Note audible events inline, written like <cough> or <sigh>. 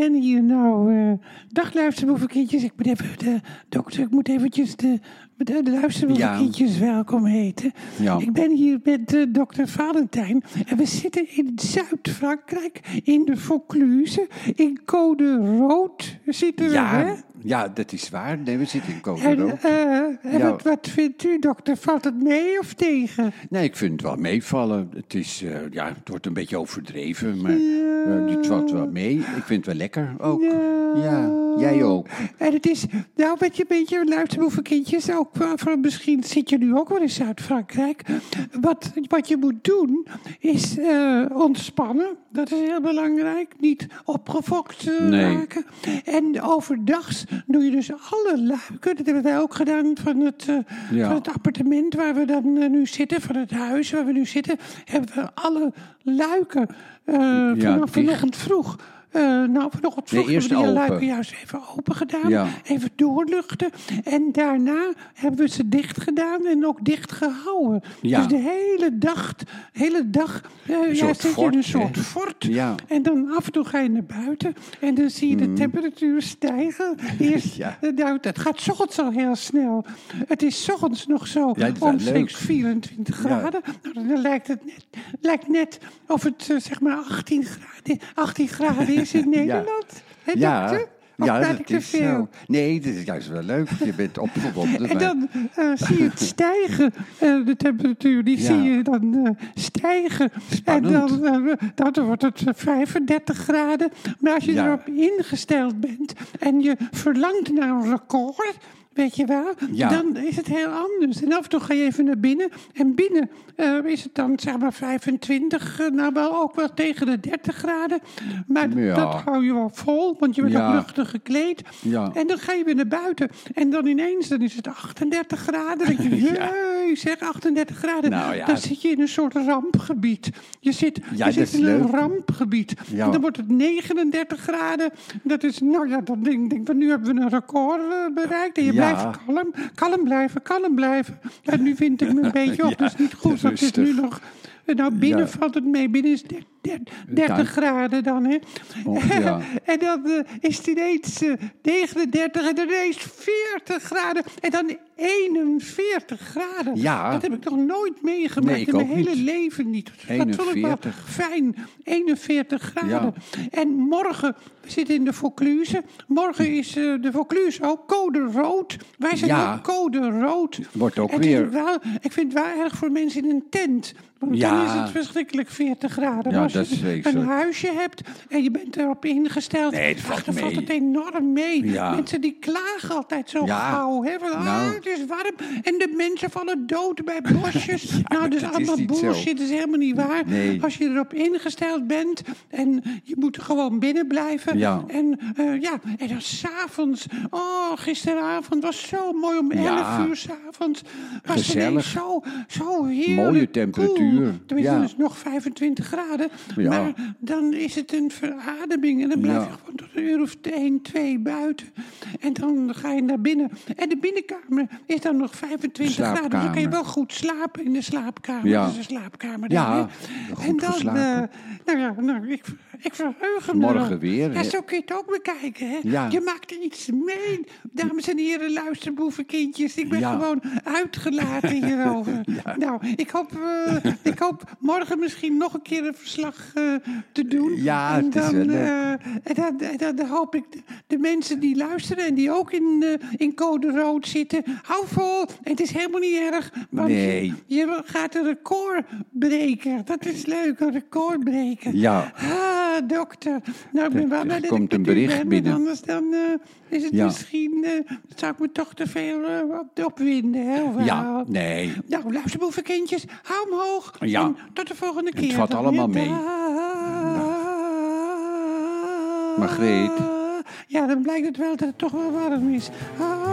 ben hier nou. eh dag luisterboevenkindjes. Ik moet even de dokter, ik moet eventjes de, de, de luisterboevenkindjes welkom heten. Ja. Ik ben hier met eh, dokter Valentijn. En we zitten in Zuid-Frankrijk, in de Vaucluse. In code rood zitten we, hè? Ja, dat is waar. Nee, we zitten in En, Rood. eh, en Ja. wat, wat vindt u, dokter? Valt het mee of tegen? Nee, ik vind het wel meevallen. Het, is, eh, ja, het wordt een beetje overdreven, maar eh, het valt wel mee. Ik vind het wel lekker ook. Ja, jij ook. En het is, nou, met je beetje luisterboevenkindjes, ook voor, misschien zit je nu ook wel in Zuid-Frankrijk. Wat, wat je moet doen, is eh, ontspannen. Dat is heel belangrijk. Niet opgefokt eh, Nee. raken. En overdags doe je dus alle luiken. Dat hebben wij ook gedaan van het, eh, Ja. van het appartement waar we dan eh, nu zitten, van het huis waar we nu zitten. Hebben we alle luiken eh vanaf vanochtend vroeg. Eh nou, vanochtend vroeg eerst hebben we die luiken juist even open gedaan. Ja. Even doorluchten. En daarna hebben we ze dicht gedaan en ook dicht gehouden. Ja. Dus de hele dag, hele dag eh, ja, zit je in een hè? soort fort. Ja. En dan af en toe ga je naar buiten en dan zie je de temperatuur stijgen. <laughs> Eerst, Ja. eh, nou, dat gaat 's ochtends al heel snel. Het is 's ochtends nog zo omstreeks leuk. 24 Ja. graden. Nou, dan lijkt het net, lijkt net of het zeg maar 18 graden, 18 graden is in <laughs> Nederland. Hè, Ja, dokter? Of ja ik dat te is veel? zo. Nee, dat is juist wel leuk. Je bent opgewonden. En dan eh, zie je het <laughs> stijgen, eh, de temperatuur, die Ja. zie je dan eh, stijgen. Spannend. En dan, dan wordt het eh, 35 graden. Maar als je Ja. erop ingesteld bent en je verlangt naar een record, weet je wel, Ja. dan is het heel anders. En af en toe ga je even naar binnen. En binnen eh, is het dan zeg maar 25, eh, nou wel ook wel tegen de 30 graden. Maar Ja. dat hou je wel vol, want je bent Ja. ook luchtig gekleed. En dan ga je weer naar buiten. En dan ineens dan is het 38 graden. Dan denk je, <laughs> zeg 38 graden. Nou. Dan zit je in een soort rampgebied. Je zit, Ja, je zit in een rampgebied. En dan wordt het 39 graden. Dat is, nou ja, dan denk ik, nu hebben we een record eh, bereikt. En je Ja. blijft kalm, kalm blijven, kalm blijven. En nu vind ik me een <laughs> beetje op. Dat is niet goed, het is nu nog... Nou, binnen valt het mee. Binnen is 30, 30 Dank. graden dan, hè. Oh, ja. <laughs> en dan eh, is het ineens eh, 39 en dan ineens 40 graden. En dan 41 graden. Ja. Dat heb ik nog nooit meegemaakt Nee, ik in mijn hele niet. leven niet. Dat vond ik wel 41. fijn. 41 graden. En morgen, we zitten in de Vaucluse. Morgen is eh, de Vaucluse ook code rood. Wij zijn Ja. ook code rood. Wordt ook En het is weer- Wel, ik vind het wel erg voor mensen in een tent. Want Ja. dan is het verschrikkelijk 40 graden. Ja, als dat je een huisje hebt en je bent erop ingesteld, Nee, het valt ach, dan mee. valt het enorm mee. Ja. Mensen die klagen altijd zo Ja. gauw. Hè, van, ah, Nou. het is warm en de mensen vallen dood bij bosjes. <laughs> nou, dus dat is allemaal zo. bullshit, dat is helemaal niet waar. Nee. Als je erop ingesteld bent en je moet gewoon binnen blijven. En eh, ja, en dan s'avonds, oh, gisteravond was zo mooi om 11 Ja. uur s'avonds. Was het Gezellig. zo, zo heerlijk Mooie temperatuur. Cool. Tenminste, Ja. het is nog 25 graden. Ja. Maar dan is het een verademing. En dan blijf je gewoon tot een uur of 1, 2 buiten. En dan ga je naar binnen. En de binnenkamer is dan nog 25 graden. Dus dan kan je wel goed slapen in de slaapkamer. Ja. Dat is een slaapkamer. Ja, goed en dan, eh, nou ja, nou, ik, ik verheug me Morgen weer, Ja, zo kun je het ook bekijken. Hè? Ja. Je maakt er iets mee. Dames en heren, luisterboevenkindjes. Ik ben Ja. gewoon uitgelaten hierover. <laughs> Nou, ik hoop, eh, ik hoop morgen misschien nog een keer een verslag eh, te doen. Ja, en het is dan, wel leuk. eh, en dan, dan, dan hoop ik de, mensen die luisteren en die ook in, eh, in code rood zitten. Hou vol. Het is helemaal niet erg. Want Nee. je, je gaat een record breken. Dat is leuk, een record breken. Ja. Ah, dokter. Nou, ik ben wel blij dat komt ik een bericht ben, binnen. Anders dan eh, is het Ja. misschien... eh, zou ik me toch te veel op, opwinden, hè? of Ja, nee. Nou, luisterboevenkindjes, hou hem hoog. Ja. En tot de volgende keer. valt dan, allemaal mee. Margreet. Ja, dan blijkt het wel dat het toch wel warm is. Ah.